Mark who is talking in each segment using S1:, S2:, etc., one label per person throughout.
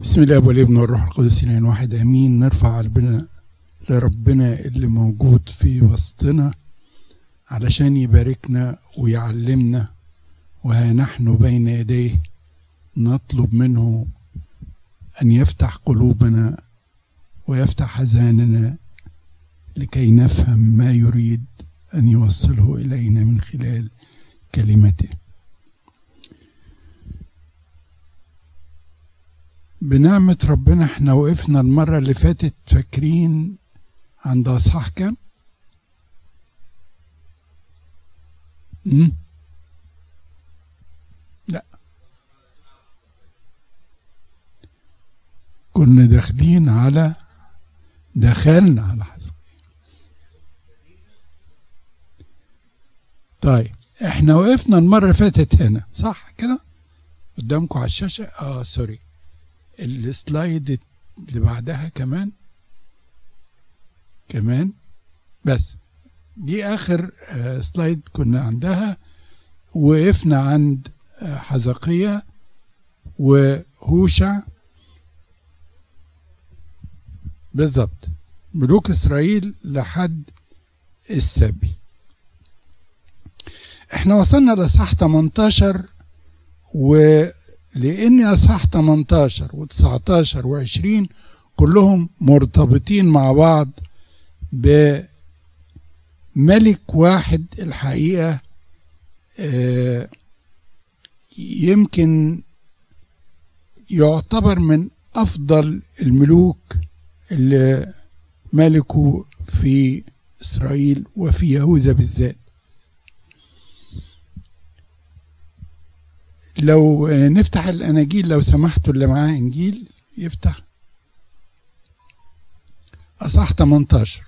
S1: بسم الله والابن والروح القدس الان واحد آمين. نرفع قلبنا لربنا اللي موجود في وسطنا علشان يباركنا ويعلمنا وها نحن بين يديه نطلب منه أن يفتح قلوبنا ويفتح أذهاننا لكي نفهم ما يريد أن يوصله إلينا من خلال كلمته. بنعمة ربنا إحنا وقفنا المرة اللي فاتت فاكرين عند أصحاح كام؟ لا. كنا داخلين على دخلنا على حسب طيب إحنا وقفنا المرة اللي فاتت هنا صح كده؟ قدامكم على الشاشة؟ آه sorry. ال slide اللي بعدها كمان كمان بس. دي آخر slide كنا عندها وقفنا عند حزقية وهوشع. بالظبط. ملوك إسرائيل لحد السبي إحنا وصلنا لاصحاح 18 و لأن أصحاح 18 و19 و20 كلهم مرتبطين مع بعض بملك واحد الحقيقة يمكن يعتبر من أفضل الملوك اللي ملكوا في إسرائيل وفي يهوذا بالذات. لو نفتح الاناجيل لو سمحتوا اللي معاه انجيل يفتح. اصح 18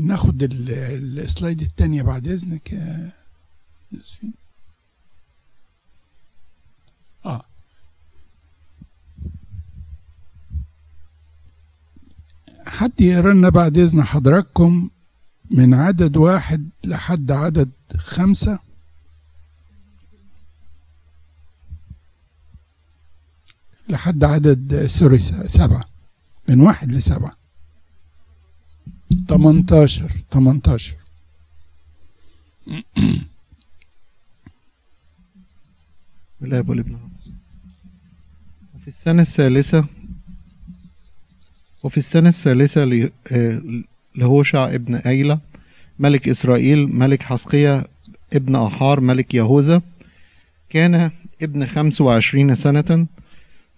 S1: ناخد السلايد الثانية بعد إذنك يا يوسفين حد يقرا لنا بعد إذن حضراتكم من عدد واحد لحد عدد خمسة؟ لحد عدد سوري سبعة. من واحد لسبعة. تمنتاشر تمنتاشر.
S2: بالاب والابن وفي السنة الثالثة وفي السنة الثالثة لهوشع ابن أيلة ملك إسرائيل ملك حسقية ابن أحار ملك يهوذا كان ابن خمس وعشرين سنة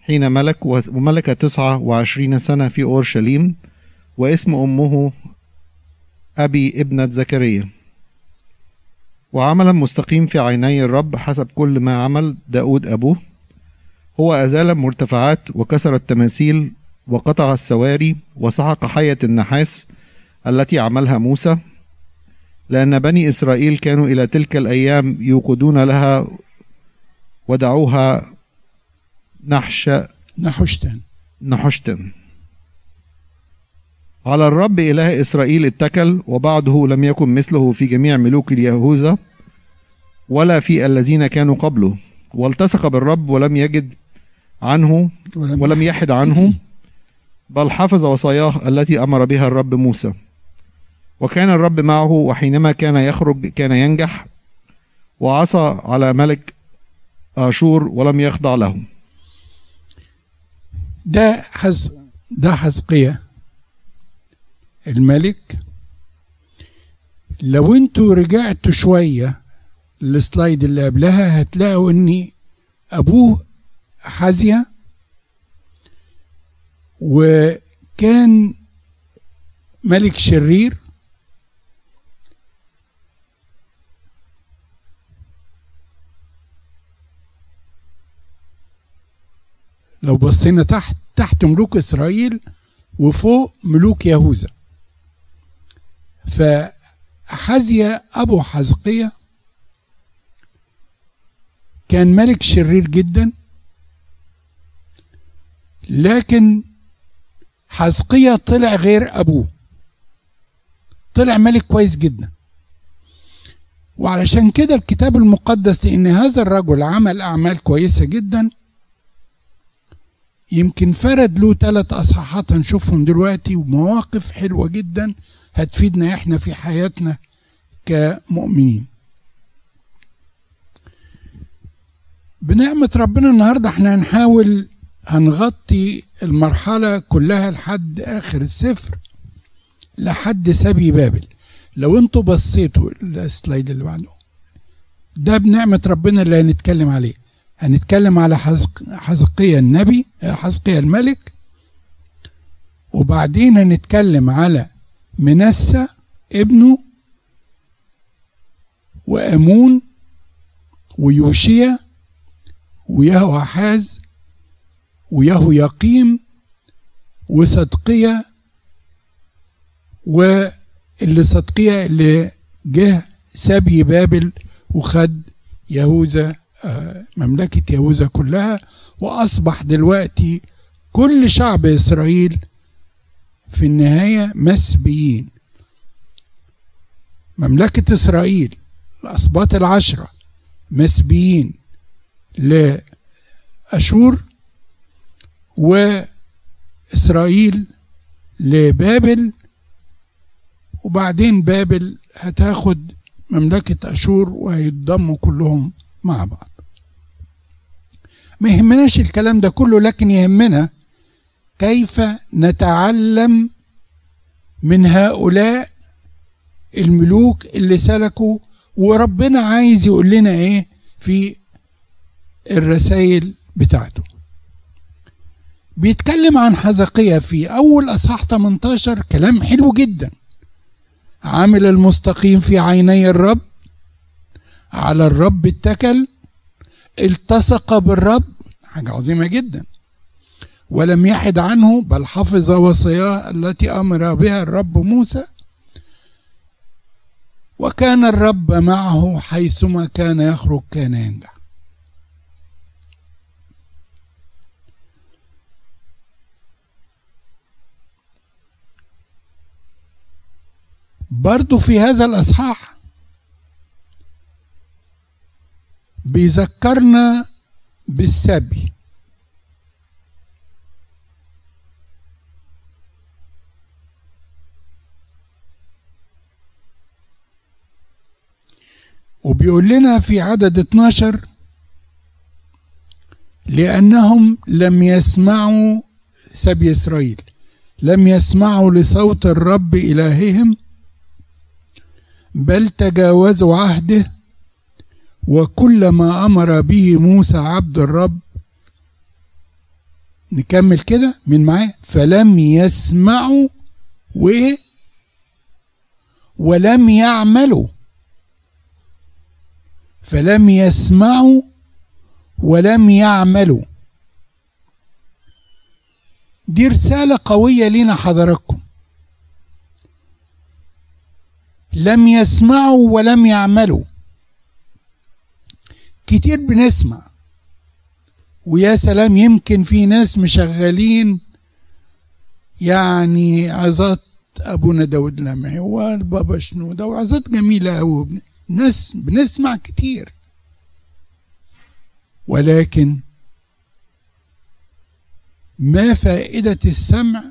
S2: حين ملك وملك تسعة وعشرين سنة في أورشليم واسم أمه أبي ابنة زكريا. وعملا مستقيم في عيني الرب حسب كل ما عمل داود أبوه. هو أزال مرتفعات وكسر التماثيل وقطع السواري وسحق حية النحاس التي عملها موسى لأن بني إسرائيل كانوا إلى تلك الأيام يوقدون لها ودعوها نحش
S1: نحشتن
S2: نحشتن على الرب إله إسرائيل اتكل وبعده لم يكن مثله في جميع ملوك اليهوذا ولا في الذين كانوا قبله. والتصق بالرب ولم يجد عنه
S1: ولم,
S2: ولم يحد عنه. بل حفظ وصاياه التي أمر بها الرب موسى. وكان الرب معه وحينما كان يخرج كان ينجح وعصى على ملك آشور ولم يخضع له.
S1: ده حز ده حزقية. الملك لو أنتوا رجعتوا شوية السلايد اللي قبلها هتلاقوا إن أبوه حزية وكان ملك شرير. لو بصينا تحت تحت ملوك إسرائيل وفوق ملوك يهوذا. فحزيا أبو حزقية كان ملك شرير جدا لكن حزقية طلع غير أبوه. طلع ملك كويس جدا. وعلشان كده الكتاب المقدس لأن هذا الرجل عمل أعمال كويسة جدا. يمكن فرد له ثلاث أصحاحات هنشوفهم دلوقتي ومواقف حلوة جدا هتفيدنا إحنا في حياتنا كمؤمنين. بنعمة ربنا النهاردة إحنا هنحاول هنغطي المرحلة كلها لحد آخر السفر لحد سبي بابل. لو أنتوا بصيتوا السلايد اللي بعده ده بنعمة ربنا اللي هنتكلم عليه. هنتكلم على حزقية النبي حزقية الملك وبعدين هنتكلم على منسى ابنه وأمون ويوشيا ويهو حاز ويهو يقيم وصدقية واللي صدقية اللي جه سبي بابل وخد يهوذا مملكة يهوذا كلها وأصبح دلوقتي كل شعب إسرائيل في النهاية مسبيين. مملكة إسرائيل الأسباط العشرة مسبيين لأشور وإسرائيل لبابل وبعدين بابل هتاخد مملكة أشور وهيتضموا كلهم مع بعض. ما يهمناش الكلام ده كله لكن يهمنا كيف نتعلم من هؤلاء الملوك اللي سلكوا. وربنا عايز يقول لنا إيه في الرسائل بتاعته. بيتكلم عن حزقية في أول أصحاح 18 كلام حلو جدا. عامل المستقيم في عيني الرب على الرب اتكل التصق بالرب حاجة عظيمة جدا. ولم يحد عنه بل حفظ وصاياه التي أمر بها الرب موسى. وكان الرب معه حيثما كان يخرج كان ينجح. برضو في هذا الأصحاح بيذكرنا بالسبي. وبيقول لنا في عدد 12 لأنهم لم يسمعوا سبي إسرائيل لم يسمعوا لصوت الرب إلههم بل تجاوزوا عهده وكل ما أمر به موسى عبد الرب. نكمل كده من معاه فلم يسمعوا وإيه ولم يعملوا. فلم يسمعوا ولم يعملوا. دي رسالة قوية لنا حضراتكم. لم يسمعوا ولم يعملوا. كتير بنسمع. ويا سلام يمكن في ناس مشغلين يعني عظات أبونا داود لمعي والبابا شنودة وعظات جميلة قوي ناس بنسمع كتير. ولكن ما فائدة السمع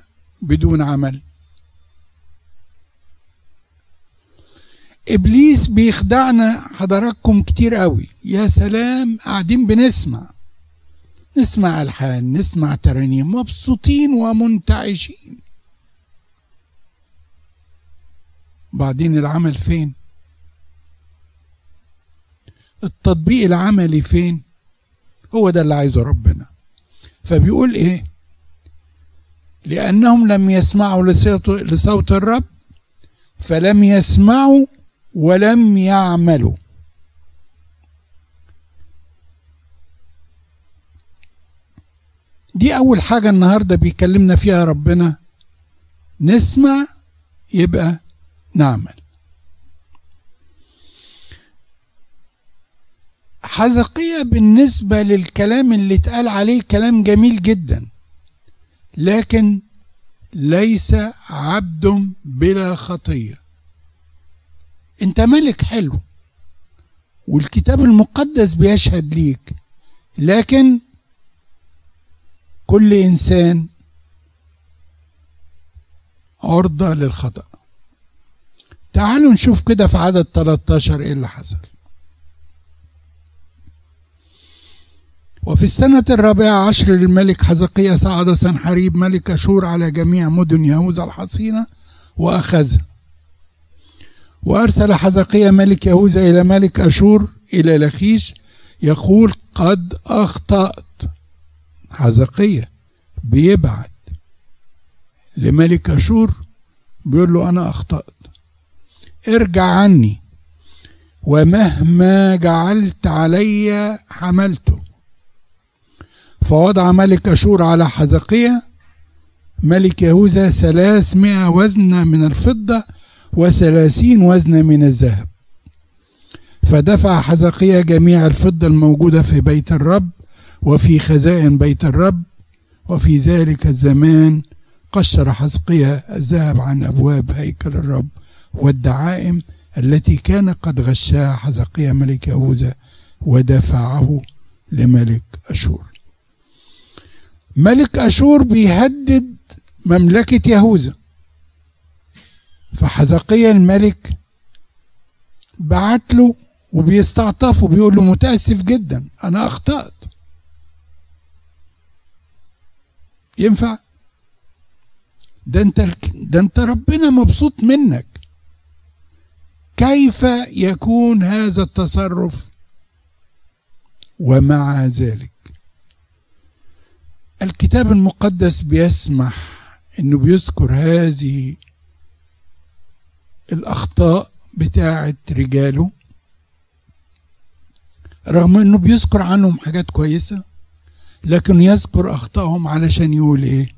S1: بدون عمل؟ إبليس بيخدعنا حضراتكم كتير قوي. يا سلام قاعدين بنسمع. نسمع ألحان نسمع ترانيم مبسوطين ومنتعشين. بعدين العمل فين؟ التطبيق العملي فين؟ هو ده اللي عايزه ربنا. فبيقول إيه؟ لأنهم لم يسمعوا لصوت الرب فلم يسمعوا ولم يعملوا. دي أول حاجة النهاردة بيكلمنا فيها ربنا. نسمع يبقى نعمل. حزقية بالنسبة للكلام اللي اتقال عليه كلام جميل جدا. لكن ليس عبد بلا خطيه انت ملك حلو والكتاب المقدس بيشهد ليك لكن كل إنسان عرضة للخطأ. تعالوا نشوف كده في عدد 13 إيه اللي حصل. وفي السنة الرابعة عشر للملك حزقية صعد سنحريب ملك أشور على جميع مدن يهوذا الحصينة وأخذها. وأرسل حزقية ملك يهوذا إلى ملك أشور إلى لخيش يقول قد أخطأت. حزقية بيبعت لملك أشور بيقول له أنا أخطأت. ارجع عني ومهما جعلت علي حملته. فوضع ملك أشور على حزقية. ملك يهوذا ثلاثمائة وزنة من الفضة وثلاثين وزنة من الذهب. فدفع حزقية جميع الفضة الموجودة في بيت الرب وفي خزائن بيت الرب وفي ذلك الزمان قشر حزقية الذهب عن أبواب هيكل الرب والدعائم التي كان قد غشاها حزقية ملك يهوذا ودفعه لملك أشور. ملك أشور بيهدد مملكة يهوذا. فحزقية الملك بعت له وبيستعطفه بيقول له متأسف جدا أنا أخطأت. ينفع؟ ده أنت ده أنت ربنا مبسوط منك. كيف يكون هذا التصرف؟ ومع ذلك الكتاب المقدس بيسمح إنه بيذكر هذه الأخطاء بتاعه رجاله رغم إنه بيذكر عنهم حاجات كويسة لكن يذكر أخطائهم علشان يقول إيه؟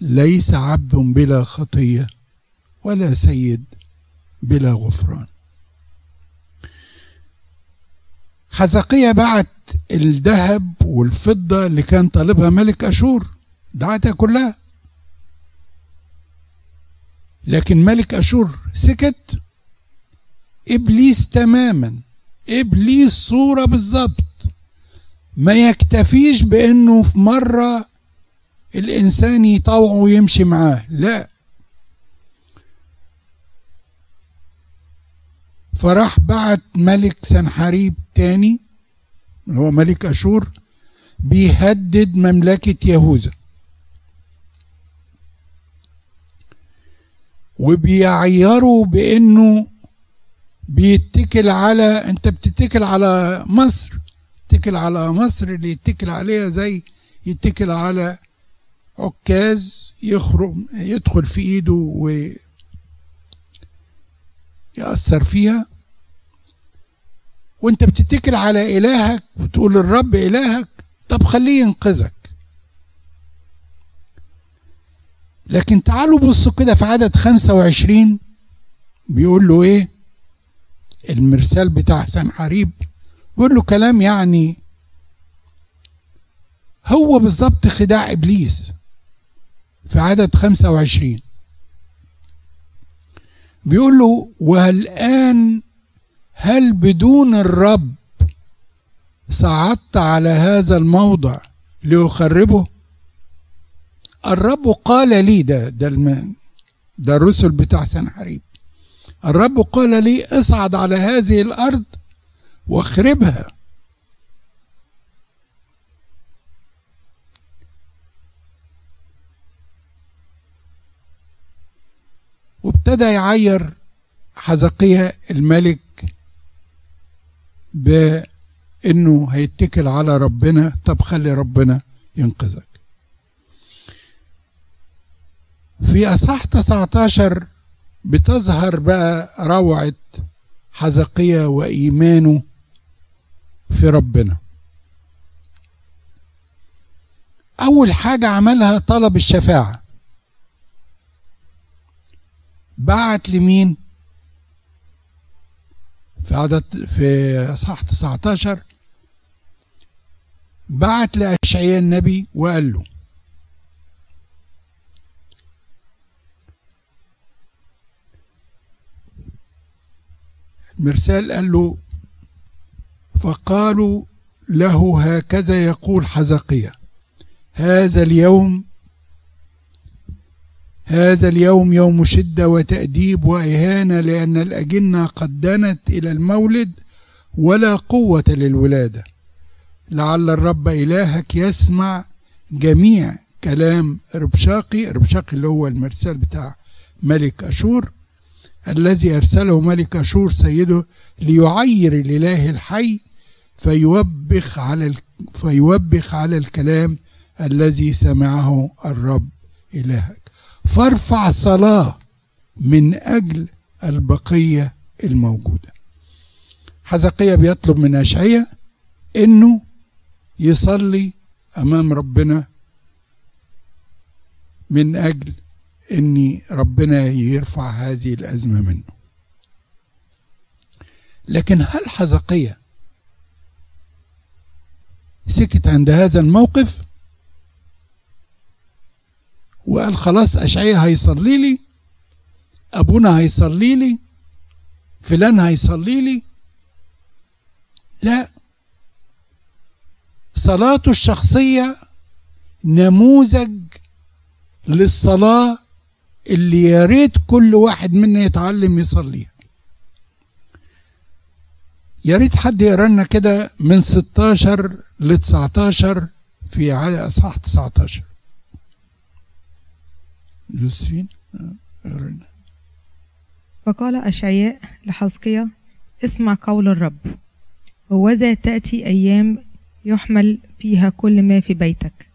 S1: ليس عبد بلا خطية ولا سيد بلا غفران. حزقية بعت الذهب والفضة اللي كان طالبها ملك أشور دعتها كلها. لكن ملك أشور سكت إبليس تماما. إبليس صورة بالظبط ما يكتفيش بأنه في مرة الإنسان يطوعه ويمشي معاه. لا. فراح بعت ملك سنحريب تاني اللي هو ملك أشور بيهدد مملكة يهوذا. وبيعيروا بأنه بيتكل على أنت بتتكل على مصر يتكل على مصر اللي يتكل عليها زي يتكل على عكاز يخرج يدخل في إيده ويأثر فيها. وأنت بتتكل على إلهك وتقول الرب إلهك طب خليه ينقذك. لكن تعالوا بصوا كده في عدد 25 بيقول له إيه؟ المرسال بتاع سنحريب بيقول له كلام يعني هو بالظبط خداع إبليس في عدد 25 بيقول له والآن هل بدون الرب صعدت على هذا الموضع لأخربه؟ الرب قال لي ده ده. ده الرسل بتاع سنحريب. الرب قال لي اصعد على هذه الأرض واخربها. وابتدى يعير حزقية الملك بإنه هيتكل على ربنا. طب خلي ربنا ينقذك. في أصحاح 19 بتظهر بقى روعة حزقية وإيمانه في ربنا. أول حاجة عملها طلب الشفاعة. بعت لمين؟ في عدد في أصحاح 19 بعت لأشعياء النبي وقال له المرسال قال له فقالوا له هكذا يقول حزقية هذا اليوم هذا اليوم يوم شدة وتأديب وإهانة لأن الأجنة قد دنت إلى المولد ولا قوة للولادة. لعل الرب إلهك يسمع جميع كلام ربشاقي. ربشاقي اللي هو المرسال بتاع ملك أشور. الذي أرسله ملك أشور سيده ليعير الإله الحي فيوبخ على فيوبخ على الكلام الذي سمعه الرب إلهك. فارفع صلاة من أجل البقية الموجودة. حزقية بيطلب من أشعية إنه يصلي أمام ربنا من أجل إن ربنا يرفع هذه الأزمة منه. لكن هل حزقية سكت عند هذا الموقف؟ وقال خلاص أشعية هيصلي لي أبونا هيصلي لي فلان هيصلي لي. لا صلاته الشخصية نموذج للصلاة اللي يا ريت كل واحد منا يتعلم يصليها يا ريت حد يقرا لنا كده من 16 ل 19 في اصحاح 19 جوزفين قرنا
S3: فقال أشعياء لحزقيا اسمع قول الرب. وذا تأتي أيام يحمل فيها كل ما في بيتك.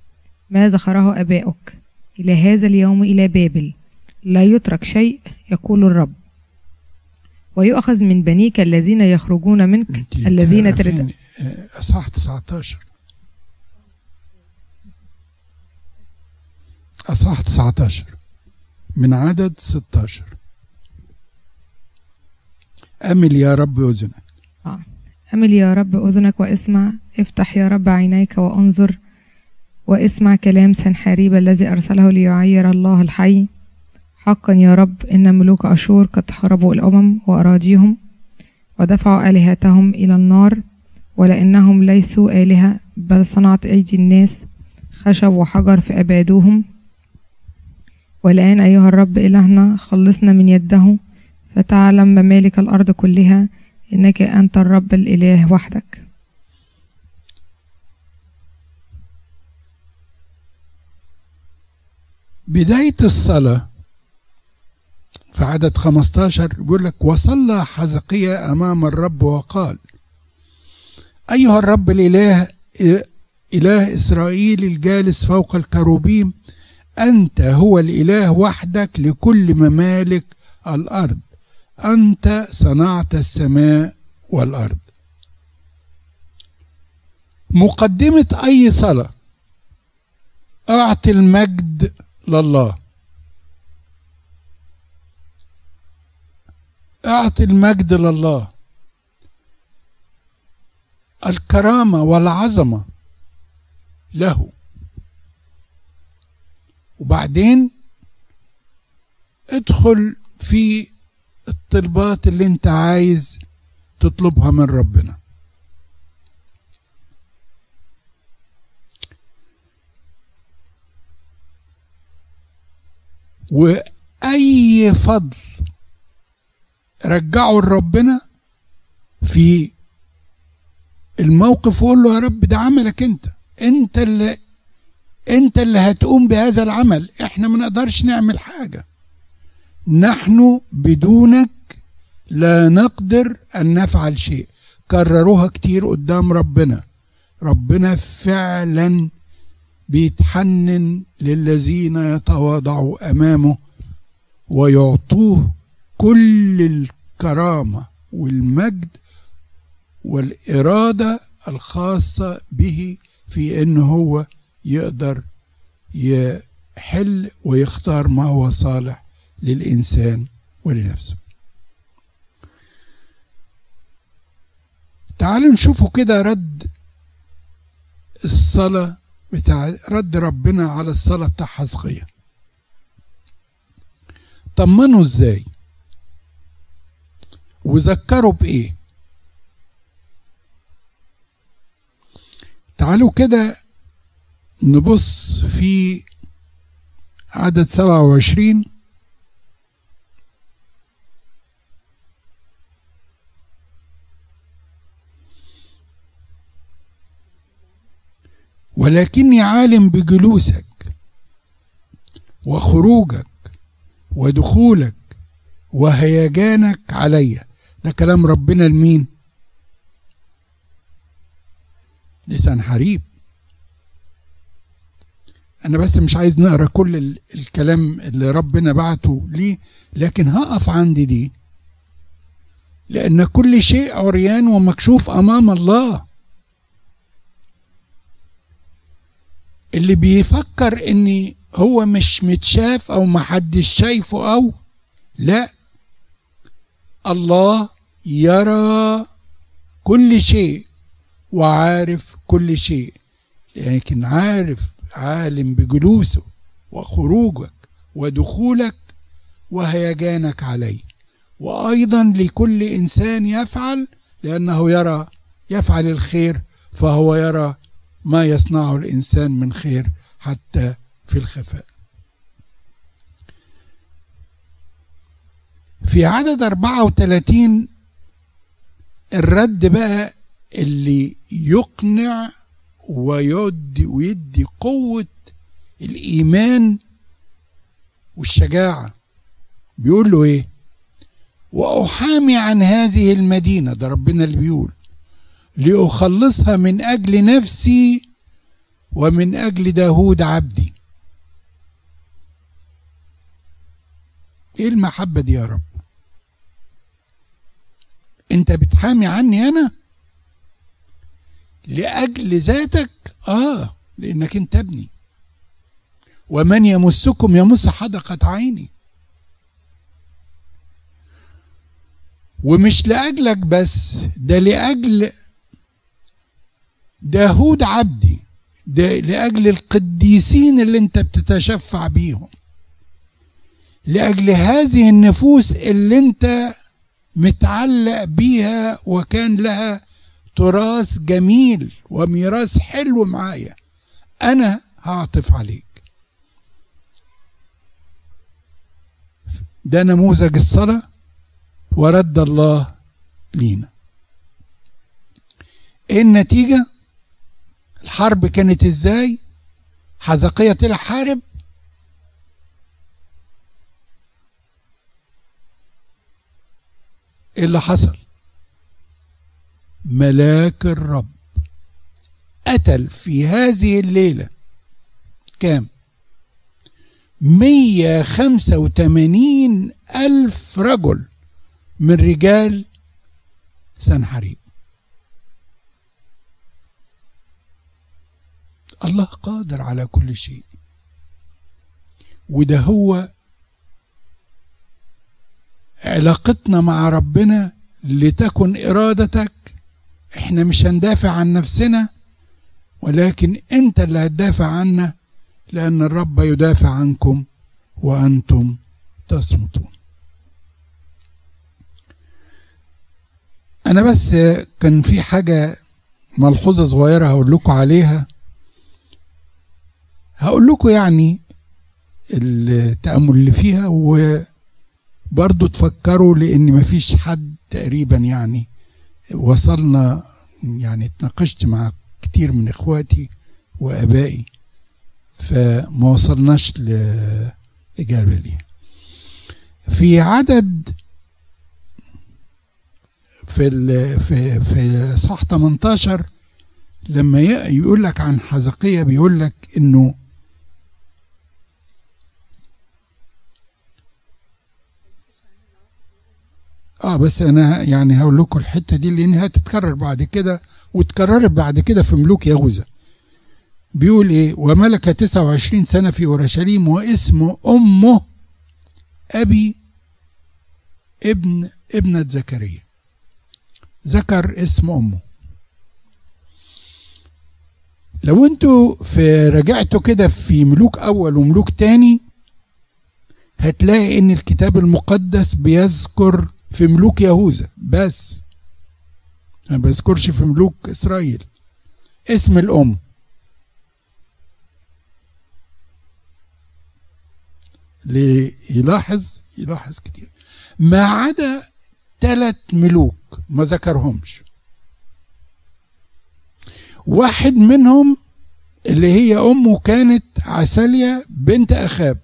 S3: ما ذكره أباؤك إلى هذا اليوم إلى بابل. لا يترك شيء يقول الرب. ويؤخذ من بنيك الذين يخرجون منك الذين ترد
S1: أصحاح 19 أصحاح 19 من عدد 16 أمل يا رب أذنك.
S3: آه. أمل يا رب أذنك واسمع افتح يا رب عينيك وانظر واسمع كلام سنحاريب الذي أرسله ليعير الله الحي. حقا يا رب إن ملوك أشور قد خربوا الأمم وأراضيهم ودفعوا آلهتهم إلى النار ولأنهم ليسوا آلهة بل صنعت أيدي الناس خشب وحجر فأبادوهم والآن أيها الرب إلهنا خلصنا من يده فتعلم ممالك الأرض كلها إنك أنت الرب الإله وحدك.
S1: بداية الصلاة في عدد 15 بيقول لك وصلى حزقية أمام الرب وقال أيها الرب الإله إله إسرائيل الجالس فوق الكروبيم أنت هو الإله وحدك لكل ممالك الأرض. أنت صنعت السماء والأرض. مقدمة أي صلاة؟ أعطي المجد لله. أعطي المجد لله. الكرامة والعظمة له. وبعدين ادخل في الطلبات اللي انت عايز تطلبها من ربنا. وأي فضل رجعه لربنا في الموقف وقول له يا رب ده عملك انت. انت اللي انت اللي هتقوم بهذا العمل. إحنا ما نقدرش نعمل حاجة. نحن بدونك لا نقدر أن نفعل شيء. كرروها كتير قدام ربنا. ربنا فعلا بيتحنن للذين يتواضعوا أمامه ويعطوه كل الكرامة والمجد والإرادة الخاصة به في إن هو يقدر يحل ويختار ما هو صالح للإنسان ولنفسه. تعالوا نشوفوا كده رد الصلاة بتاع رد ربنا على الصلاة بتاع حزقية. طمنوا إزاي؟ وذكروا بإيه؟ تعالوا كده نبص في عدد سبعة وعشرين. ولكني عالم بجلوسك وخروجك ودخولك وهيجانك عليا ده كلام ربنا لمين؟ لسان حريب. أنا بس مش عايز نقرأ كل الكلام اللي ربنا بعته ليه لكن هقف عند دي. لأن كل شيء عريان ومكشوف أمام الله. اللي بيفكر ان هو مش متشاف أو محدش شايفه أو لا الله يرى كل شيء وعارف كل شيء. لكن عارف عالم بجلوسه وخروجك ودخولك وهيجانك عليه. وأيضا لكل إنسان يفعل لأنه يرى يفعل الخير فهو يرى ما يصنعه الإنسان من خير حتى في الخفاء. في عدد 34 الرد بقى اللي يقنع ويدي ويدي قوة الإيمان والشجاعة. بيقول له إيه؟ وأحامي عن هذه المدينة ده ربنا اللي بيقول لأخلصها من أجل نفسي ومن أجل داود عبدي. إيه المحبة دي يا رب؟ أنت بتحامي عني أنا؟ لأجل ذاتك؟ آه لأنك أنت ابني. ومن يمسكم يمس حدقة عيني. ومش لأجلك بس ده لأجل داود عبدي ده لأجل القديسين اللي انت بتتشفع بيهم. لأجل هذه النفوس اللي انت متعلق بيها وكان لها تراث جميل وميراث حلو معايا. أنا هعطف عليك. ده نموذج الصلاة ورد الله لينا. إيه النتيجة؟ الحرب كانت إزاي؟ حزقية طلع حارب إيه اللي حصل؟ ملاك الرب قتل في هذه الليلة كام؟ مية خمسة وتمانين ألف رجل من رجال سنحريب الله قادر على كل شيء. وده هو علاقتنا مع ربنا لتكن إرادتك. إحنا مش هندافع عن نفسنا ولكن أنت اللي هتدافع عنا لأن الرب يدافع عنكم وأنتم تصمتون. أنا بس كان في حاجة ملحوظة صغيرة هقول لكم عليها. هقول لكم يعني التأمل اللي فيها وبرضه تفكروا لأن مفيش حد تقريبا يعني وصلنا يعني اتناقشت مع كتير من إخواتي وآبائي فما وصلناش لإجابة ليها في عدد في ال في في صح 18 لما يقول لك عن حزقية بيقول لك إنه آه بس أنا يعني هقول لكم الحتة دي لانها هتتكرر بعد كده واتكررت بعد كده في ملوك يهوذا بيقول إيه؟ وملك 29 سنة في أورشليم واسم أمه أبي ابن ابنة زكريا. ذكر اسم أمه. لو أنتوا في رجعتوا كده في ملوك أول وملوك تاني هتلاقي إن الكتاب المقدس بيذكر في ملوك يهوذا بس. ما بذكرش في ملوك إسرائيل. اسم الأم. ليلاحظ يلاحظ كتير. ما عدا ثلاث ملوك ما ذكرهمش. واحد منهم اللي هي أمه كانت عسالية بنت أخاب.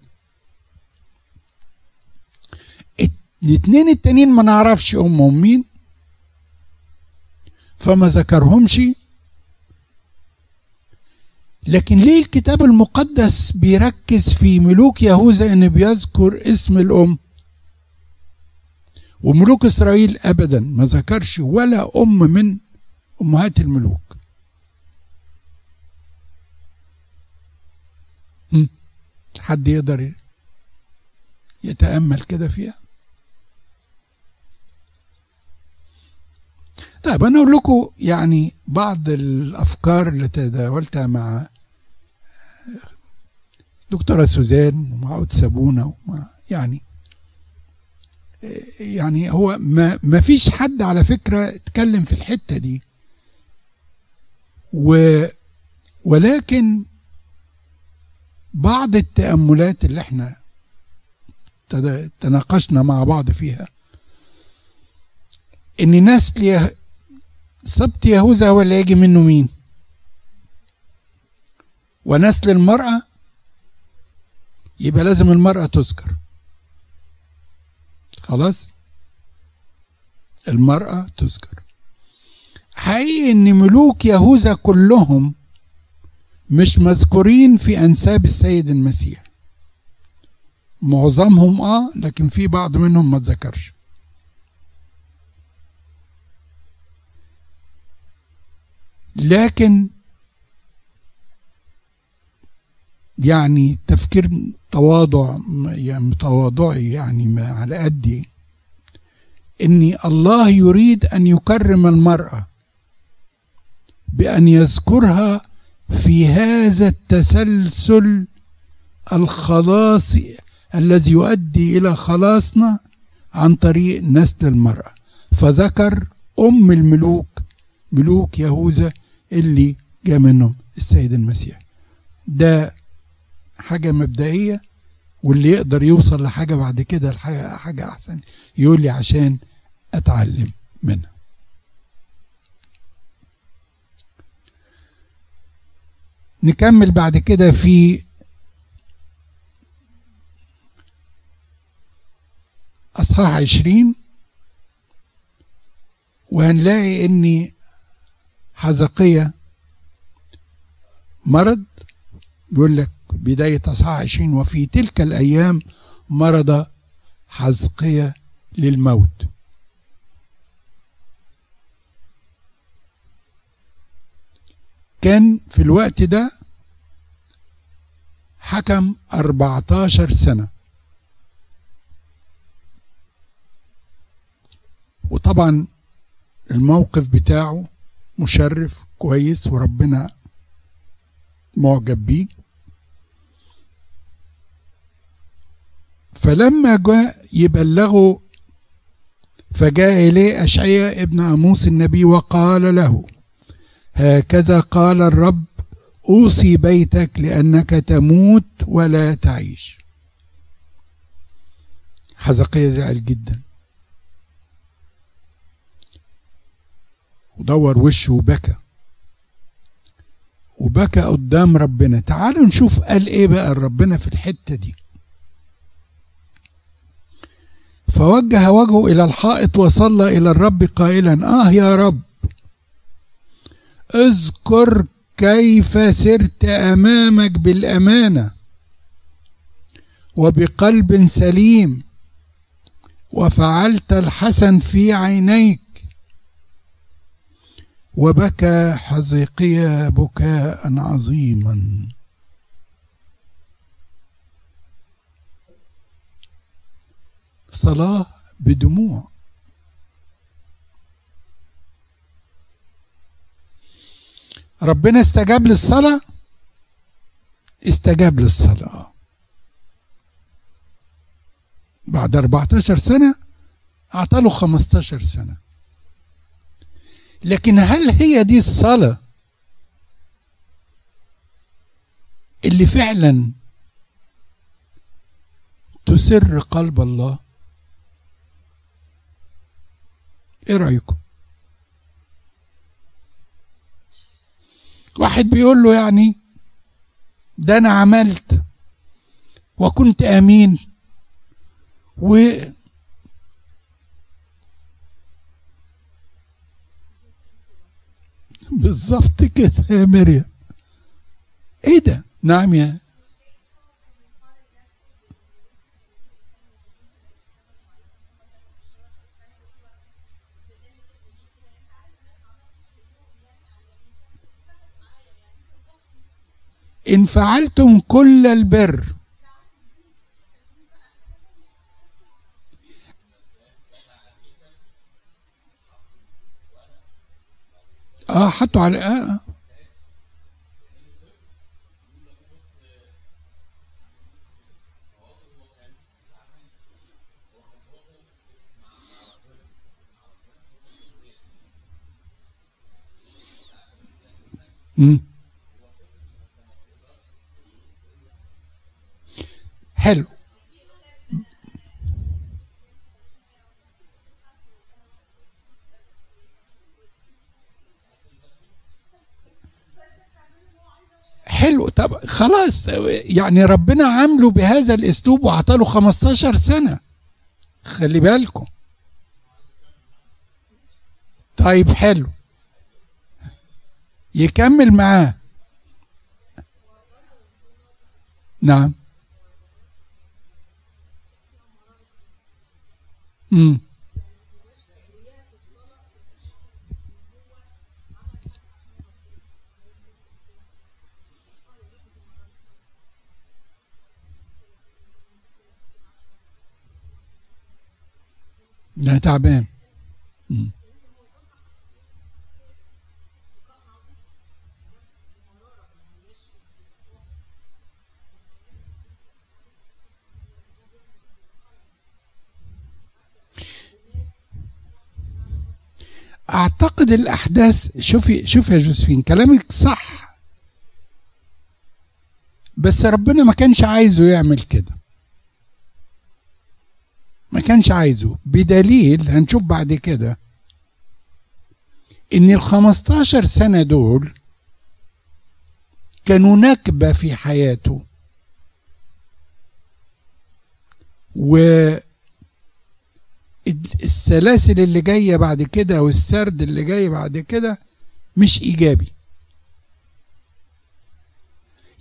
S1: الاثنين التانيين ما نعرفش امهم مين فما ذكرهمش. لكن ليه الكتاب المقدس بيركز في ملوك يهوذا إن بيذكر اسم الأم؟ وملوك إسرائيل ابدا ما ذكرش ولا أم من أمهات الملوك. حد يقدر يتأمل كده فيها؟ طيب أنا أقول لكم يعني بعض الأفكار اللي تداولتها مع دكتورة سوزان ومع عود سابونا ومع يعني يعني هو ما ما فيش حد على فكرة اتكلم في الحتة دي. و ولكن بعض التأملات اللي إحنا تناقشنا مع بعض فيها إن نسل سبط يهوذا هو اللي يجي منه مين؟ ونسل المرأة يبقى لازم المرأة تذكر. خلاص؟ المرأة تذكر. حقيقي إن ملوك يهوذا كلهم مش مذكورين في أنساب السيد المسيح. معظمهم آه لكن في بعض منهم ما اتذكرش. لكن يعني تفكير تواضع يعني تواضعي يعني على قدي. ان الله يريد أن يكرم المرأة بأن يذكرها في هذا التسلسل الخلاصي الذي يؤدي إلى خلاصنا عن طريق نسل المرأة. فذكر أم الملوك ملوك يهوذا اللي جاء منهم السيد المسيح. ده حاجة مبدئية واللي يقدر يوصل لحاجة بعد كده لحاجة حاجة أحسن يقول لي عشان أتعلم منها. نكمل بعد كده في أصحاح عشرين وهنلاقي إن حزقية مرض بيقول لك بداية أصحاح عشرين وفي تلك الأيام مرض حزقية للموت. كان في الوقت ده حكم 14 سنة. وطبعا الموقف بتاعه مشرف كويس وربنا معجب بيه. فلما جاء يبلغه فجاء إليه أشعياء ابن أموس النبي وقال له هكذا قال الرب أوصي بيتك لأنك تموت ولا تعيش. حزقية زعل جدا. ودور وشه وبكى. وبكى قدام ربنا. تعالوا نشوف قال إيه بقى ربنا في الحتة دي. فوجه وجهه إلى الحائط وصلى إلى الرب قائلا آه يا رب اذكر كيف سرت أمامك بالأمانة وبقلب سليم وفعلت الحسن في عينيك. وبكى حزقيا بكاء عظيما. صلاة بدموع. ربنا استجاب للصلاة؟ استجاب للصلاة. بعد 14 سنة أعطاله 15 سنة. لكن هل هي دي الصلاة اللي فعلا تسر قلب الله؟ إيه رأيكم؟ واحد بيقول له يعني ده أنا عملت وكنت آمين و بالظبط كده يا مريم. إيه ده؟ نعم يا. إن فعلتم كل البر آه حطوا على آه. مم. حلو حلو. طب خلاص يعني ربنا عامله بهذا الأسلوب وعطاله 15 سنة. خلي بالكم. طيب حلو. يكمل معاه. نعم. امم ده تعبان. أعتقد الأحداث شوفي شوفي يا جوزفين كلامك صح بس ربنا ما كانش عايزه يعمل كده ما كانش عايزه. بدليل هنشوف بعد كده إن ال 15 سنة دول كانوا نكبة في حياته. و السلاسل اللي جاية بعد كده والسرد اللي جاي بعد كده مش إيجابي.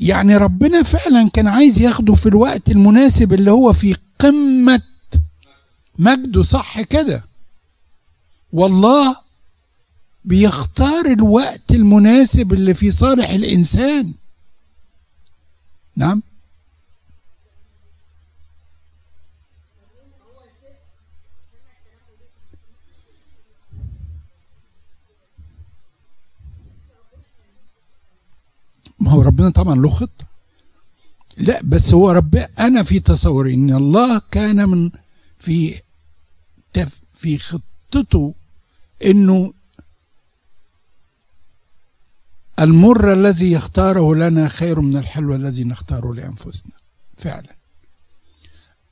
S1: يعني ربنا فعلا كان عايز ياخده في الوقت المناسب اللي هو في قمة مجده صح كده. والله بيختار الوقت المناسب اللي في صالح الإنسان. نعم. ما هو ربنا طبعا له خطة. لا بس هو رب أنا في تصوري إن الله كان من في تف في خطته انه المر الذي يختاره لنا خير من الحلو الذي نختاره لانفسنا فعلا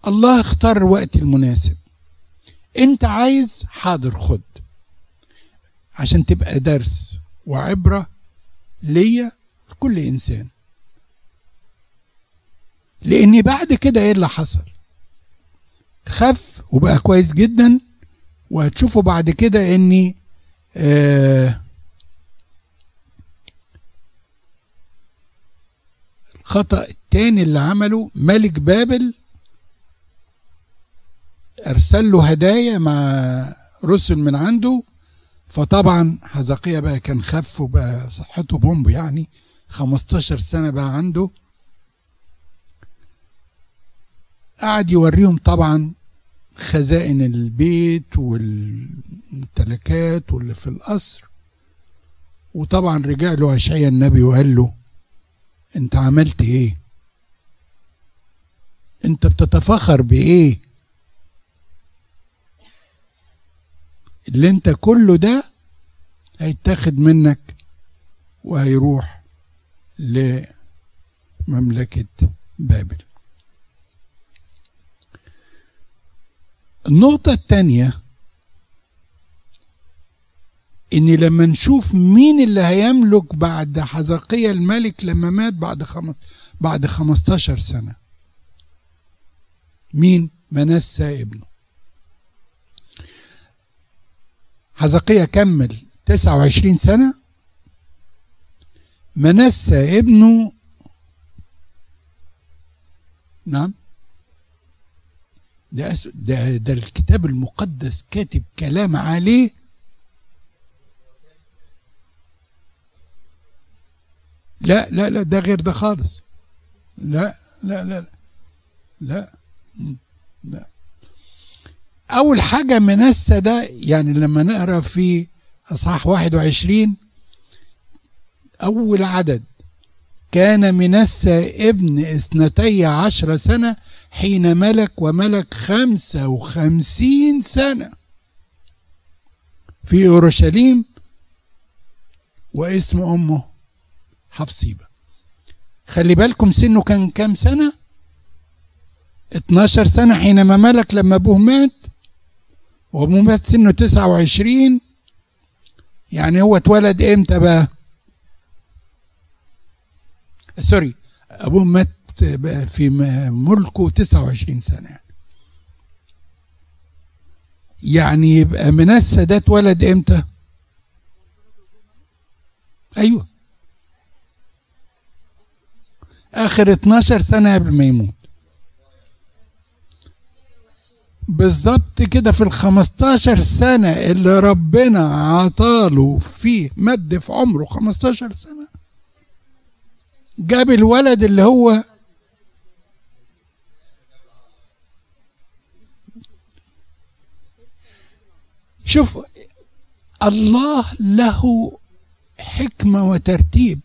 S1: الله اختار الوقت المناسب انت عايز حاضر خد عشان تبقى درس وعبره ليا كل انسان لاني بعد كده إيه اللي حصل خف وبقى كويس جدا وهتشوفوا بعد كده إني آه الخطأ التاني اللي عمله ملك بابل أرسل له هدايا مع رسل من عنده. فطبعا حزقية بقى كان خف وبقى صحته بومب يعني 15 سنة بقى عنده. قعد يوريهم طبعا خزائن البيت والممتلكات واللي في القصر. وطبعا رجع له اشعيا النبي وقال له أنت عملت إيه؟ أنت بتتفخر بإيه؟ اللي أنت كله ده هيتاخد منك وهيروح مملكة بابل. النقطة الثانية إن لما نشوف مين اللي هيملك بعد حزقية الملك لما مات بعد خم... بعد 15 سنة؟ مين؟ منسى ابنه. حزقية كمل 29 سنة منسى ابنه. نعم. ده. ده ده الكتاب المقدس كاتب كلام عليه لا لا لا ده غير ده خالص لا لا لا لا لا أول حاجة منسى ده يعني لما نقرأ في أصحاح 21 أول عدد كان منسى ابن اثنتي عشر سنة حين ملك وملك خمسة وخمسين سنة في أورشليم واسم أمه حفصيبة. خلي بالكم سنه كان كام سنة؟ 12 سنة حينما ملك لما أبوه مات وأبوه مات سنه 29 يعني هو اتولد إمتى بقى؟ سوري أبوه مات في ملكه 29 سنة. يعني. يبقى منسى ده اتولد إمتى؟ أيوه. آخر 12 سنة قبل ما يموت. بالظبط كده في ال 15 سنة اللي ربنا عطاله فيه مد في عمره 15 سنة. جاب الولد اللي هو شوف الله له حكمة وترتيب.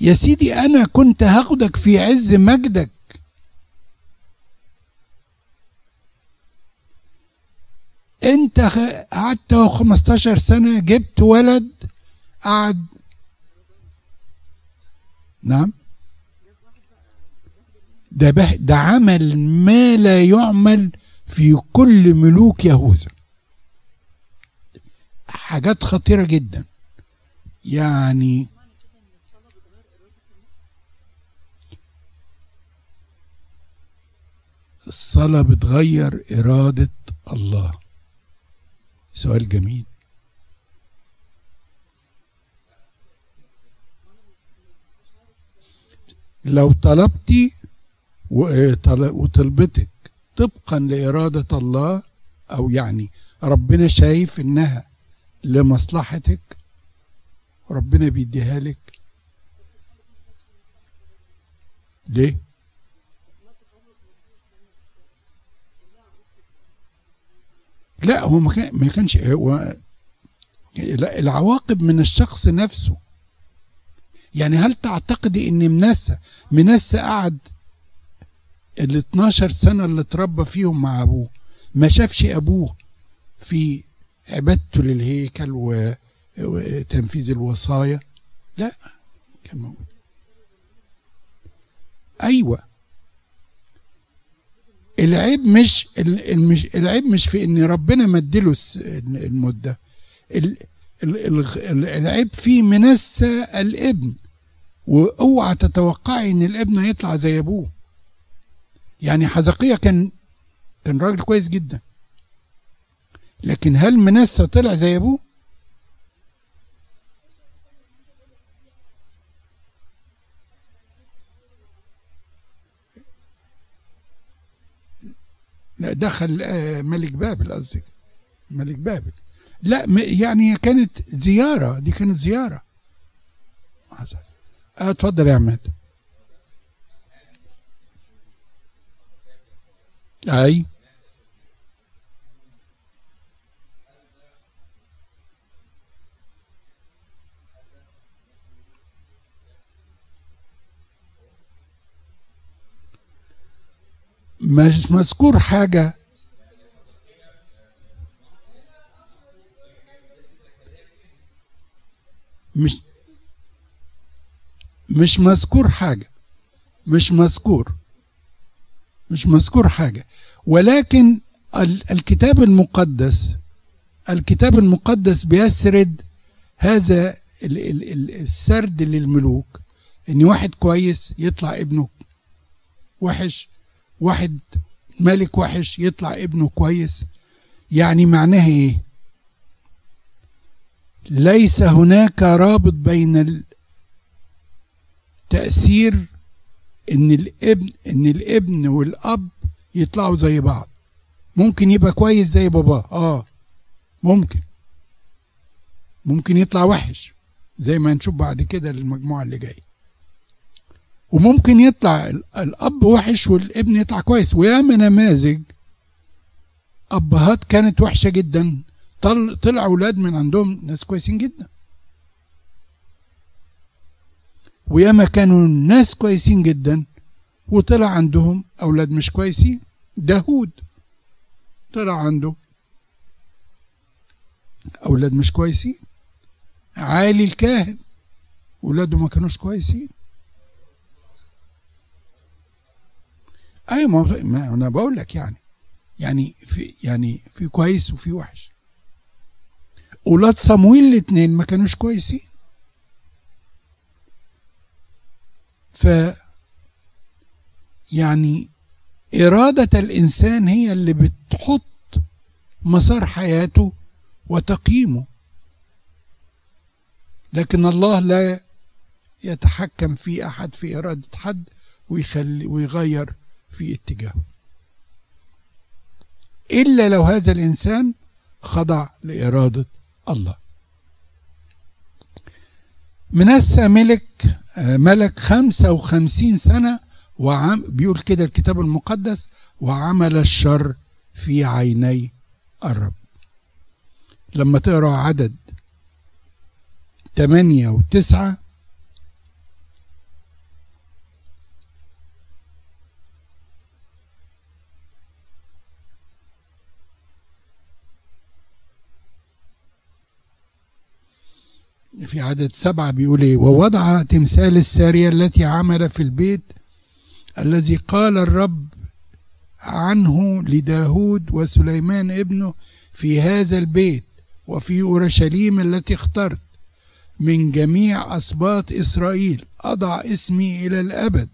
S1: يا سيدي أنا كنت هاخدك في عز مجدك. أنت قعدت 15 سنة جبت ولد قعد. نعم. ده ده عمل ما لا يعمل في كل ملوك يهوذا. حاجات خطيرة جدا. يعني الصلاة بتغير إرادة الله. سؤال جميل. لو طلبتي وطلبتك طبقا لإرادة الله أو يعني ربنا شايف إنها لمصلحتك ربنا بيديها لك ليه؟ لا هو ما كان ما كانش هو لا العواقب من الشخص نفسه يعني هل تعتقدي إن منسى منسى قعد ال 12 سنة اللي اتربى فيهم مع أبوه ما شافش أبوه في عبادته للهيكل وتنفيذ الوصايا؟ لا كان موجود. أيوه. العيب مش العيب مش في إن ربنا مدله المده العيب في منسى الابن. وأوعى تتوقعي إن الابن هيطلع زي أبوه. يعني حزقية كان كان راجل كويس جدا. لكن هل منسى طلع زي أبوه؟ لا دخل ملك بابل قصدك. ملك بابل. لا يعني كانت زيارة. دي كانت زيارة. حسن اتفضل يا عماد. أي؟ مش مذكور حاجة. مش مش مذكور حاجة. مش مذكور. مش مذكور حاجة. ولكن الكتاب المقدس الكتاب المقدس بيسرد هذا السرد للملوك. إن واحد كويس يطلع ابنه وحش واحد ملك وحش يطلع ابنه كويس يعني معناها إيه؟ ليس هناك رابط بين التأثير إن الابن إن الابن والأب يطلعوا زي بعض. ممكن يبقى كويس زي باباه آه ممكن. ممكن يطلع وحش زي ما نشوف بعد كده للمجموعة اللي جاية. وممكن يطلع الأب وحش والابن يطلع كويس. وياما نماذج أبهات كانت وحشة جدا. طل طلع أولاد من عندهم ناس كويسين جدا. وياما كانوا ناس كويسين جدا وطلع عندهم أولاد مش كويسين. داود طلع عنده أولاد مش كويسين. عالي الكاهن. ولاده ما كانوش كويسين. أيوه ما أنا بقول لك يعني يعني في يعني في كويس وفي وحش. أولاد صمويل الاثنين ما كانوش كويسين. ف يعني إرادة الإنسان هي اللي بتحط مسار حياته وتقييمه. لكن الله لا يتحكم في أحد في إرادة حد ويخلي ويغير في اتجاهه إلا لو هذا الإنسان خضع لإرادة الله. منسى ملك ملك خمسة وخمسين سنة وعم بيقول كده الكتاب المقدس وعمل الشر في عيني الرب. لما تقرأ عدد ثمانية وتسعة في عدد سبعة بيقول إيه؟ ووضع تمثال السارية التي عمل في البيت الذي قال الرب عنه لداود وسليمان ابنه في هذا البيت وفي أورشليم التي اخترت من جميع أسباط إسرائيل. أضع اسمي إلى الأبد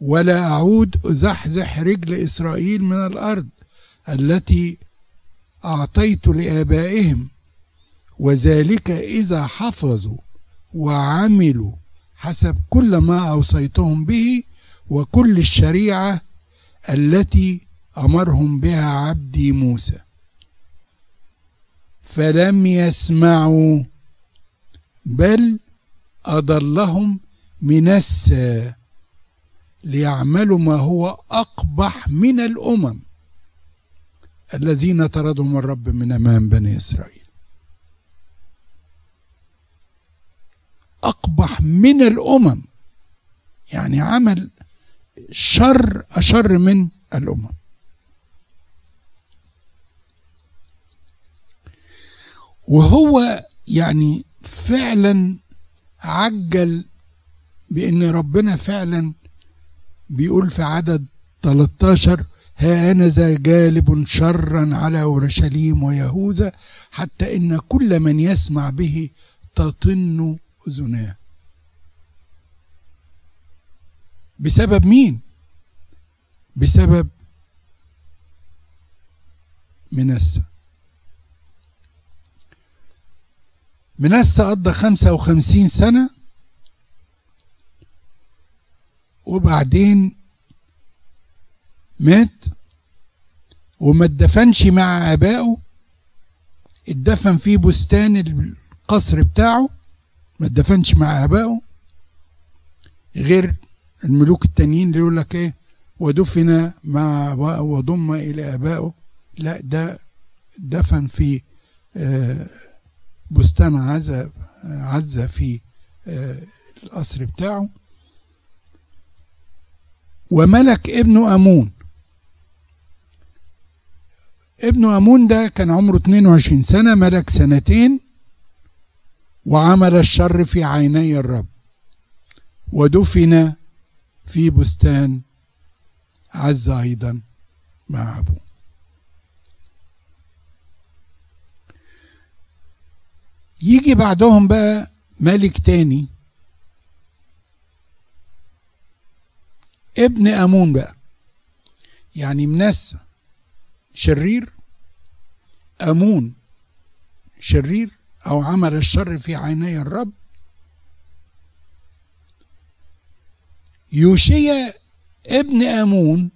S1: ولا أعود أزحزح رجل إسرائيل من الأرض التي أعطيت لآبائهم وذلك إذا حفظوا وعملوا حسب كل ما أوصيتهم به وكل الشريعة التي أمرهم بها عبدي موسى. فلم يسمعوا بل أضلهم منسى ليعملوا ما هو أقبح من الأمم الذين طردهم الرب من أمام بني إسرائيل. أقبح من الأمم. يعني عمل شر أشر من الأمم. وهو يعني فعلا عجل بأن ربنا فعلا بيقول في عدد 13 ها أنا ذا جالب شرا على أورشليم ويهوذا حتى إن كل من يسمع به تطن أذناه بسبب مين؟ بسبب منسى منسى قضى خمسة وخمسين سنة وبعدين مات وما اتدفنش مع آبائه اتدفن في بستان القصر بتاعه. ما اتدفنش مع آبائه غير الملوك التانيين اللي يقول لك إيه ودفن مع وضم إلى آبائه. لا ده دفن في بستان عزة عزة في القصر بتاعه. وملك ابنه أمون. ابنه أمون ده كان عمره 22 سنة ملك سنتين وعمل الشر في عيني الرب ودفن في بستان عز أيضا مع أبوه. يجي بعدهم بقى ملك تاني ابن أمون بقى يعني منسى شرير أمون شرير أو عمل الشر في عيني الرب. يوشيا ابن أمون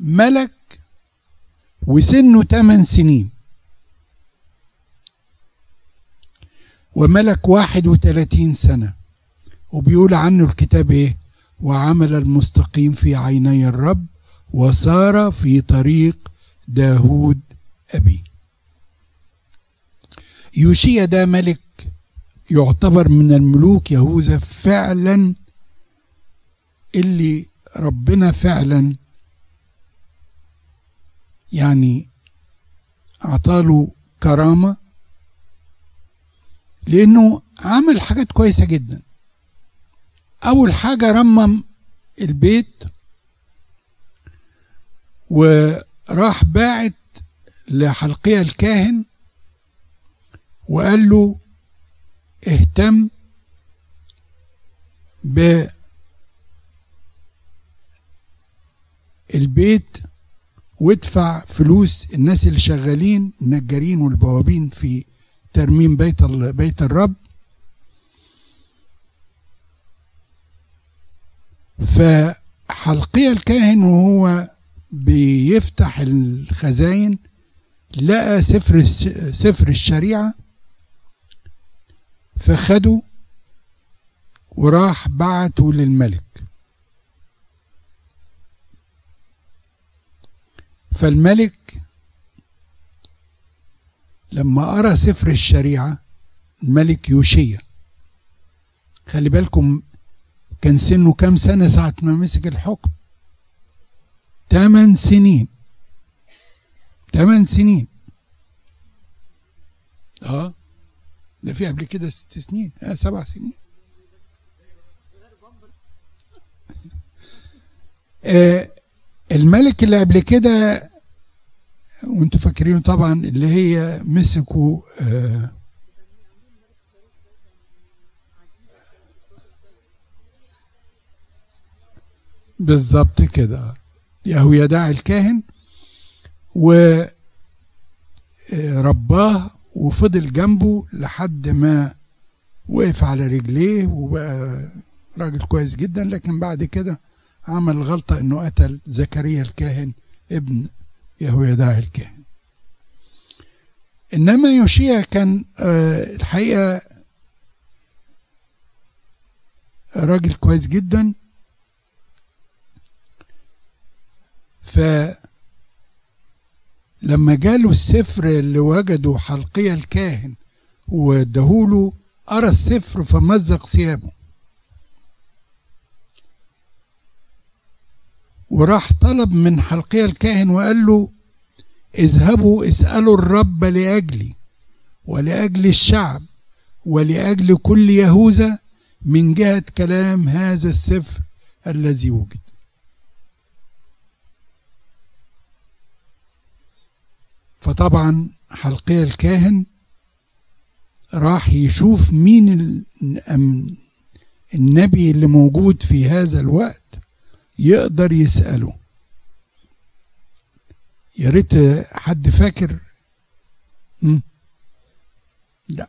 S1: ملك وسنه 8 سنين. وملك 31 سنة. وبيقول عنه الكتاب إيه؟ وعمل المستقيم في عيني الرب وسار في طريق داود أبي يوشيا ده ملك يعتبر من الملوك يهوذا فعلا اللي ربنا فعلا يعني أعطاله كرامة لأنه عمل حاجات كويسة جدا. أول حاجة رمم البيت وراح باعت لحلقية الكاهن وقال له اهتم بالبيت وادفع فلوس الناس اللي شغالين النجارين والبوابين في ترميم بيت بيت الرب. فحلقية الكاهن وهو بيفتح الخزاين لقى سفر سفر الشريعة فخده وراح بعته للملك. فالملك لما قرأ سفر الشريعة الملك يوشيا خلي بالكم كان سنه كام سنة ساعة ما مسك الحكم؟ ثمان سنين. ثمان سنين. آه. ده في قبل كده ست سنين آه سبع سنين. آه الملك اللي قبل كده وانتوا فاكرين طبعا اللي هي مسكوا آه بالظبط كده. يهويداع الكاهن ورباه وفضل جنبه لحد ما وقف على رجليه وبقى راجل كويس جدا لكن بعد كده عمل غلطة إنه قتل زكريا الكاهن ابن يهويداع الكاهن. إنما يوشيا كان الحقيقة راجل كويس جدا. فلما جاله السفر اللي وجده حلقية الكاهن واداهوله قرا السفر فمزق ثيابه وراح طلب من حلقية الكاهن وقال له اذهبوا اسألوا الرب لأجلي ولأجل الشعب ولأجل كل يهوذا من جهة كلام هذا السفر الذي وجد. فطبعا حلقية الكاهن راح يشوف مين النبي اللي موجود في هذا الوقت يقدر يسأله يا ريت حد فاكر. لا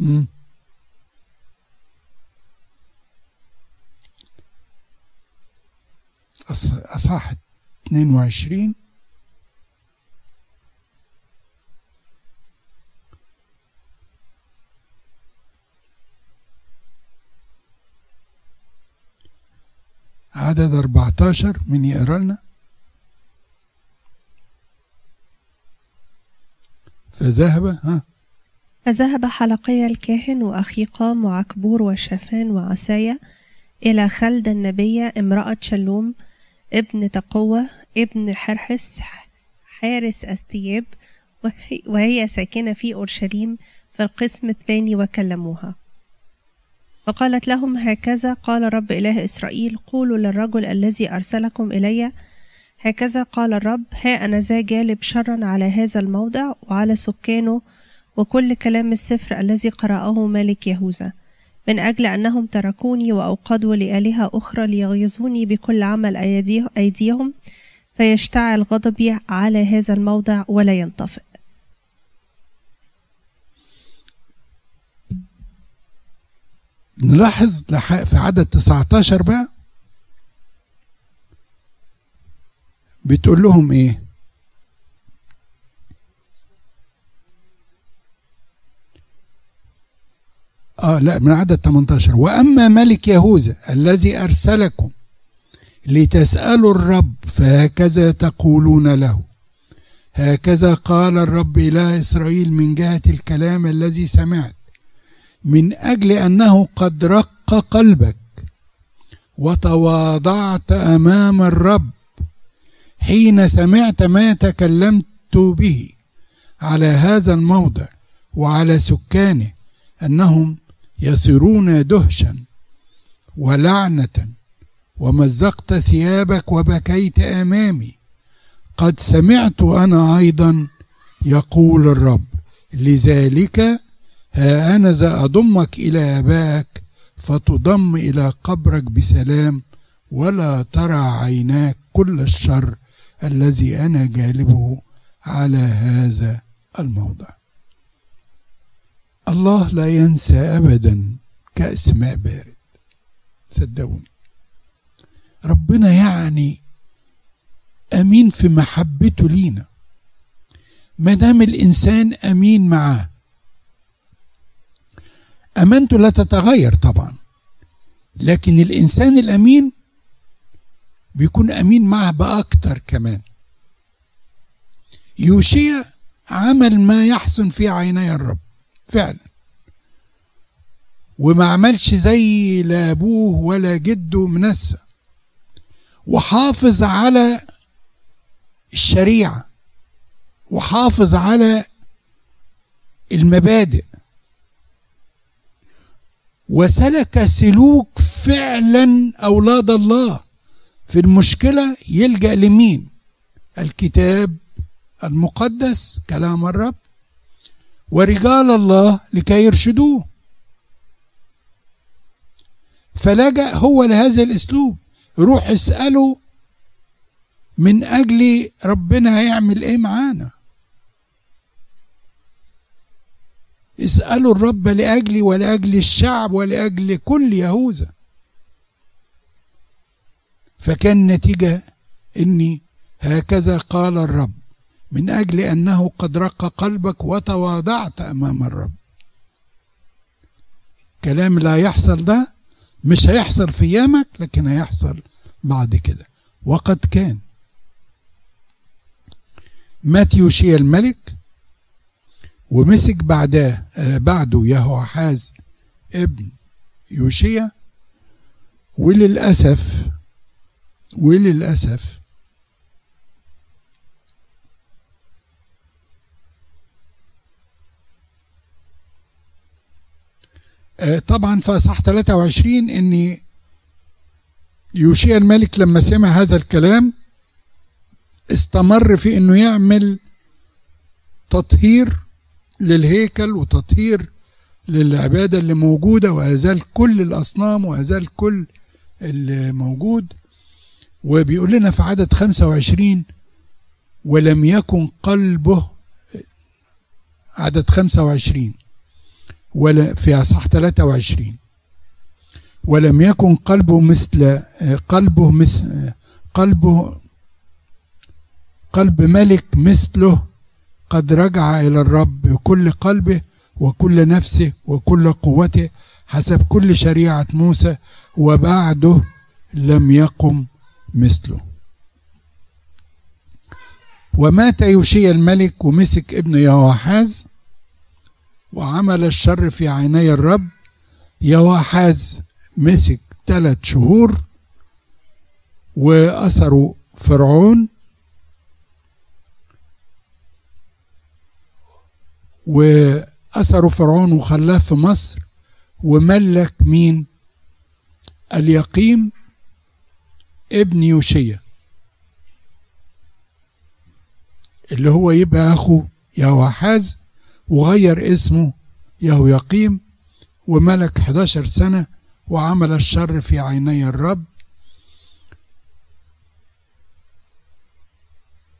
S1: مم. أصح 22 عدد 14 من يقرا لنا فذهب ها؟
S4: فذهب حلقي الكاهن وأخيقام وعكبور وشافان وعسايا إلى خلد النبية امرأة شلوم ابن تقوة ابن حرحس حارس أستياب وهي ساكنة في أورشليم في القسم الثاني وكلموها. فقالت لهم هكذا قال رب إله إسرائيل قولوا للرجل الذي أرسلكم إلي. هكذا قال الرب ها أنا ذا جالب شرا على هذا الموضع وعلى سكانه وكل كلام السفر الذي قرأه ملك يهوذا. من أجل أنهم تركوني وأوقدوا لآلهة أخرى ليغيظوني بكل عمل أيديه- أيديهم فيشتعل غضبي على هذا الموضع ولا ينطفئ.
S1: نلاحظ في عدد 19 بقى بتقول لهم إيه؟ آه لا من عدد 18 وأما ملك يهوذا الذي أرسلكم لتسألوا الرب فهكذا تقولون له. هكذا قال الرب اله إسرائيل من جهة الكلام الذي سمعت من أجل أنه قد رق قلبك وتواضعت أمام الرب حين سمعت ما تكلمت به على هذا الموضع وعلى سكانه أنهم يصيرون دهشا ولعنة ومزقت ثيابك وبكيت أمامي. قد سمعت أنا أيضا يقول الرب لذلك ها أنا أضمك إلى أبائك فتضم إلى قبرك بسلام ولا ترى عيناك كل الشر الذي أنا جالبه على هذا الموضع. الله لا ينسى أبدا كأس ماء بارد. صدقوني. ربنا يعني أمين في محبته لينا. ما دام الإنسان أمين معاه. أمانته لا تتغير طبعا. لكن الإنسان الأمين بيكون أمين معه بأكتر كمان. يوشيا عمل ما يحسن في عيني الرب. فعلا. وما عملش زي لا أبوه ولا جده منسى وحافظ على الشريعة وحافظ على المبادئ. وسلك سلوك فعلا أولاد الله. في المشكلة يلجأ لمين؟ الكتاب المقدس كلام الرب. ورجال الله لكي يرشدوه. فلجأ هو لهذا الأسلوب. روح اسأله من أجل ربنا هيعمل إيه معانا. اسألوا الرب لأجلي ولأجل الشعب ولأجل كل يهوذا. فكان النتيجة إني هكذا قال الرب. من أجل أنه قد رق قلبك وتواضعت أمام الرب. كلام لا يحصل ده مش هيحصل في أيامك لكن هيحصل بعد كده. وقد كان. مات يوشيا الملك ومسك بعداه آه بعده يهوحاز ابن يوشيا وللأسف وللأسف طبعا في اصحاح 23 ان يوشيا الملك لما سمع هذا الكلام استمر في إنه يعمل تطهير للهيكل وتطهير للعبادة اللي موجودة وأزال كل الأصنام وأزال كل اللي موجود. وبيقول لنا في عدد 25 ولم يكن قلبه عدد 25 ولا في أصحاح 23 ولم يكن قلبه مثل قلبه مثل قلبه قلب ملك مثله قد رجع إلى الرب بكل قلبه وكل نفسه وكل قوته حسب كل شريعة موسى وبعده لم يقم مثله. ومات يوشيا الملك ومسك ابن يهوحاز وعمل الشر في عيني الرب. يهوحاز مسك ثلاث شهور وأسروا فرعون أسره فرعون وخلاه في مصر وملك مين؟ اليقيم ابن يوشيا اللي هو يبقى أخو يهوحاز وغير اسمه يهويقيم وملك 11 سنة وعمل الشر في عيني الرب.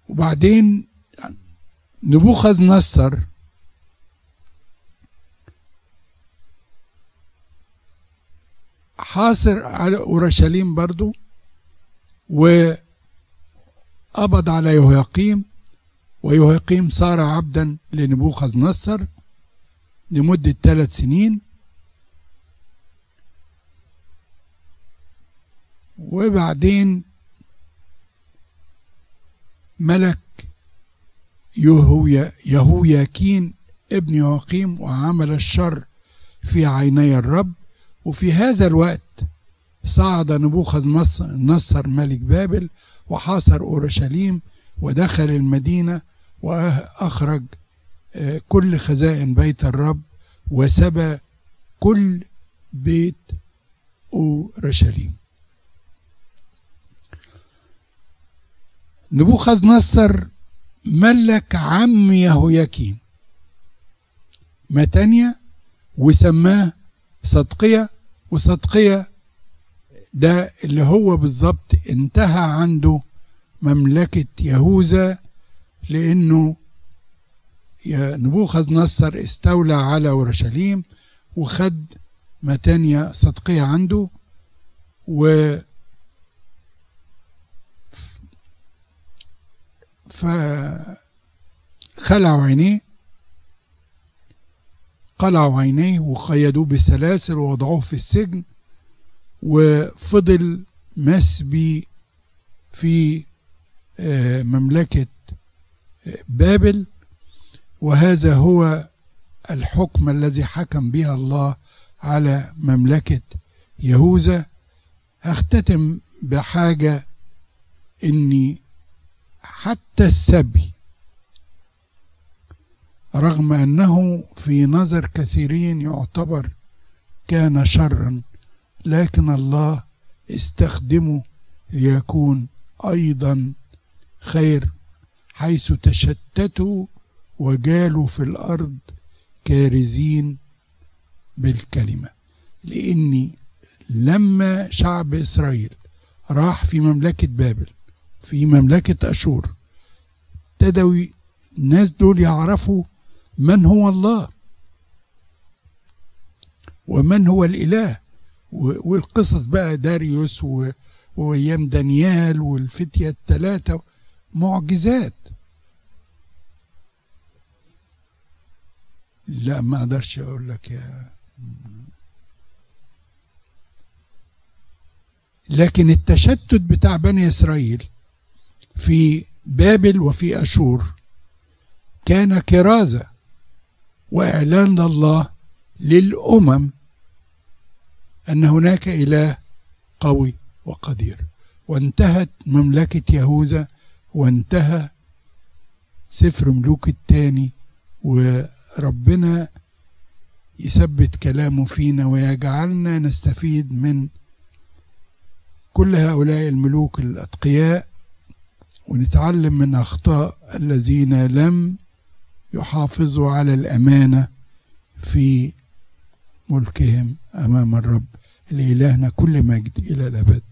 S1: وبعدين نبوخذ نصر. حاصر على أورشليم برضو وقبض على يهويقيم ويهويقيم صار عبدا لنبوخذ نصر لمدة ثلاث سنين. وبعدين ملك يهويا يهوياكين ابن يواقيم وعمل الشر في عيني الرب. وفي هذا الوقت صعد نبوخذ نصر ملك بابل وحاصر أورشليم ودخل المدينة وأخرج كل خزائن بيت الرب وسبى كل بيت أورشليم. نبوخذ نصر ملك عم يهوياكين متانيا وسماه صدقية وصدقية ده اللي هو بالظبط انتهى عنده مملكة يهوذا لأنه نبوخذ نصر استولى على أورشليم وخد متانيا صدقية عنده و فخلعوا عينيه قلعوا عينيه وقيدوه بالسلاسل ووضعوه في السجن وفضل مسبي في مملكة بابل وهذا هو الحكم الذي حكم به الله على مملكة يهوذا. هختتم بحاجة إني حتى السبي رغم أنه في نظر كثيرين يعتبر كان شرا لكن الله استخدمه ليكون أيضا خير حيث تشتتوا وجالوا في الأرض كارزين بالكلمة. لإني لما شعب إسرائيل راح في مملكة بابل في مملكة أشور ابتدوا الناس دول يعرفوا من هو الله ومن هو الإله. والقصص بقى داريوس وأيام دانيال والفتية الثلاثة معجزات. لا ما أقدرش أقول لك يا لكن التشتت بتاع بني إسرائيل في بابل وفي أشور كان كرازة وإعلان الله للأمم أن هناك إله قوي وقدير. وانتهت مملكة يهوذا وانتهى سفر ملوك الثاني وربنا يثبت كلامه فينا ويجعلنا نستفيد من كل هؤلاء الملوك الأتقياء ونتعلم من أخطاء الذين لم يحافظوا على الأمانة في ملكهم أمام الرب. لإلهنا كل مجد إلى الأبد.